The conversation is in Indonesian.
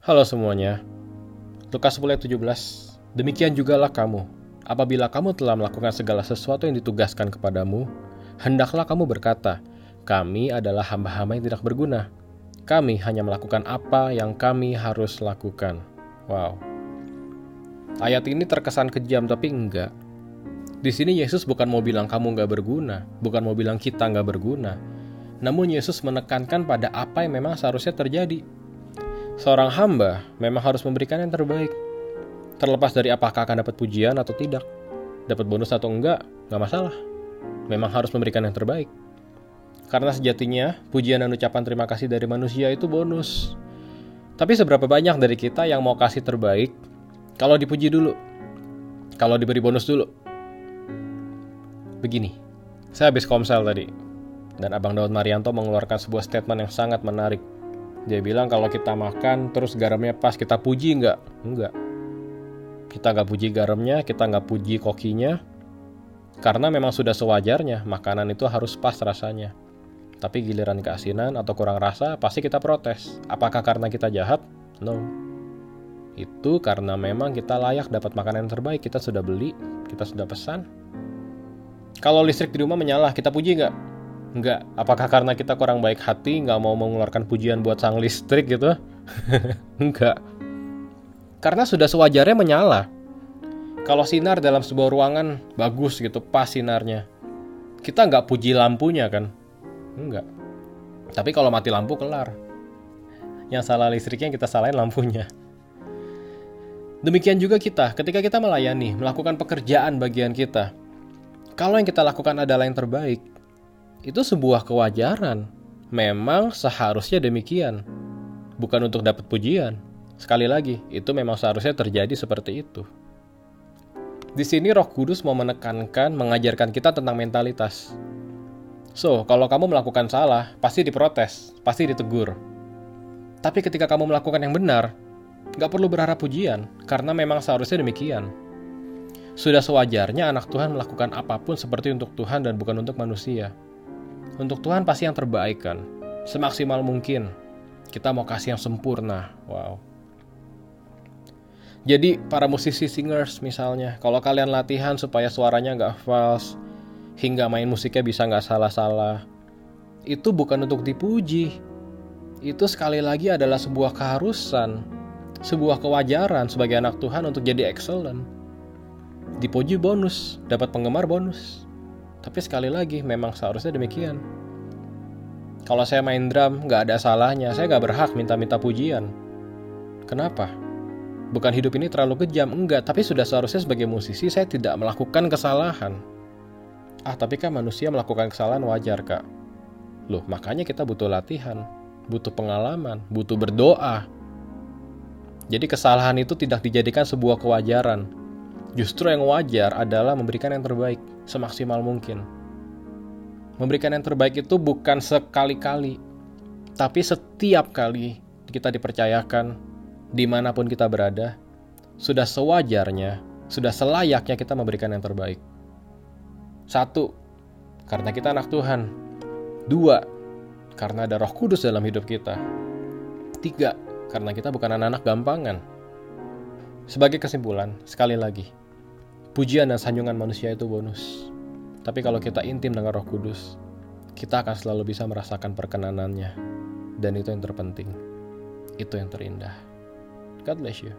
Halo semuanya. Lukas 10 ayat 17. Demikian jugalah kamu. Apabila kamu telah melakukan segala sesuatu yang ditugaskan kepadamu, hendaklah kamu berkata, kami adalah hamba-hamba yang tidak berguna. Kami hanya melakukan apa yang kami harus lakukan. Wow. Ayat ini terkesan kejam tapi enggak. Di sini Yesus bukan mau bilang kamu nggak berguna, bukan mau bilang kita nggak berguna, namun Yesus menekankan pada apa yang memang seharusnya terjadi. Seorang hamba memang harus memberikan yang terbaik. Terlepas dari apakah akan dapat pujian atau tidak. Dapat bonus atau enggak, nggak masalah. Memang harus memberikan yang terbaik. Karena sejatinya, pujian dan ucapan terima kasih dari manusia itu bonus. Tapi seberapa banyak dari kita yang mau kasih terbaik kalau dipuji dulu? Kalau diberi bonus dulu? Begini, saya habis komsel tadi, dan Abang Daud Marianto mengeluarkan sebuah statement yang sangat menarik. Dia bilang kalau kita makan terus garamnya pas, kita puji nggak? Enggak. Kita nggak puji garamnya, kita nggak puji kokinya, karena memang sudah sewajarnya makanan itu harus pas rasanya. Tapi giliran keasinan atau kurang rasa, pasti kita protes. Apakah karena kita jahat? No. Itu karena memang kita layak dapat makanan yang terbaik. Kita sudah beli, kita sudah pesan. Kalau listrik di rumah menyala, kita puji nggak? Enggak. Apakah karena kita kurang baik hati, nggak mau mengeluarkan pujian buat sang listrik gitu? Enggak. Karena sudah sewajarnya menyala. Kalau sinar dalam sebuah ruangan bagus gitu, pas sinarnya. Kita nggak puji lampunya kan? Enggak. Tapi kalau mati lampu kelar. Yang salah listriknya kita salahin lampunya. Demikian juga kita, ketika kita melayani, melakukan pekerjaan bagian kita. Kalau yang kita lakukan adalah yang terbaik, itu sebuah kewajaran. Memang seharusnya demikian. Bukan untuk dapat pujian. Sekali lagi, itu memang seharusnya terjadi seperti itu. Di sini Roh Kudus mau menekankan, mengajarkan kita tentang mentalitas. So, kalau kamu melakukan salah, pasti diprotes, pasti ditegur. Tapi ketika kamu melakukan yang benar, nggak perlu berharap pujian, karena memang seharusnya demikian. Sudah sewajarnya anak Tuhan melakukan apa pun seperti untuk Tuhan dan bukan untuk manusia. Untuk Tuhan pasti yang terbaik kan. Semaksimal mungkin. Kita mau kasih yang sempurna. Wow. Jadi para musisi singers misalnya, kalau kalian latihan supaya suaranya nggak false, hingga main musiknya bisa nggak salah-salah, itu bukan untuk dipuji. Itu sekali lagi adalah sebuah keharusan, sebuah kewajaran sebagai anak Tuhan untuk jadi excellent. Dipuji bonus, dapat penggemar bonus. Tapi sekali lagi, memang seharusnya demikian. Kalau saya main drum, nggak ada salahnya. Saya nggak berhak minta-minta pujian. Kenapa? Bukan hidup ini terlalu kejam, enggak. Tapi sudah seharusnya sebagai musisi, saya tidak melakukan kesalahan. Ah, tapi kan manusia melakukan kesalahan wajar, Kak. Loh, makanya kita butuh latihan, butuh pengalaman, butuh berdoa. Jadi kesalahan itu tidak dijadikan sebuah kewajaran, Justru yang wajar adalah memberikan yang terbaik semaksimal mungkin. Memberikan yang terbaik itu bukan sekali-kali, tapi setiap kali kita dipercayakan, di mana pun kita berada, sudah sewajarnya, sudah selayaknya kita memberikan yang terbaik. Satu, karena kita anak Tuhan. Dua, karena ada roh kudus dalam hidup kita. Tiga, karena kita bukan anak-anak gampangan. Sebagai kesimpulan, sekali lagi, pujian dan sanjungan manusia itu bonus. Tapi kalau kita intim dengan Roh Kudus, kita akan selalu bisa merasakan perkenanannya. Dan itu yang terpenting. Itu yang terindah. God bless you.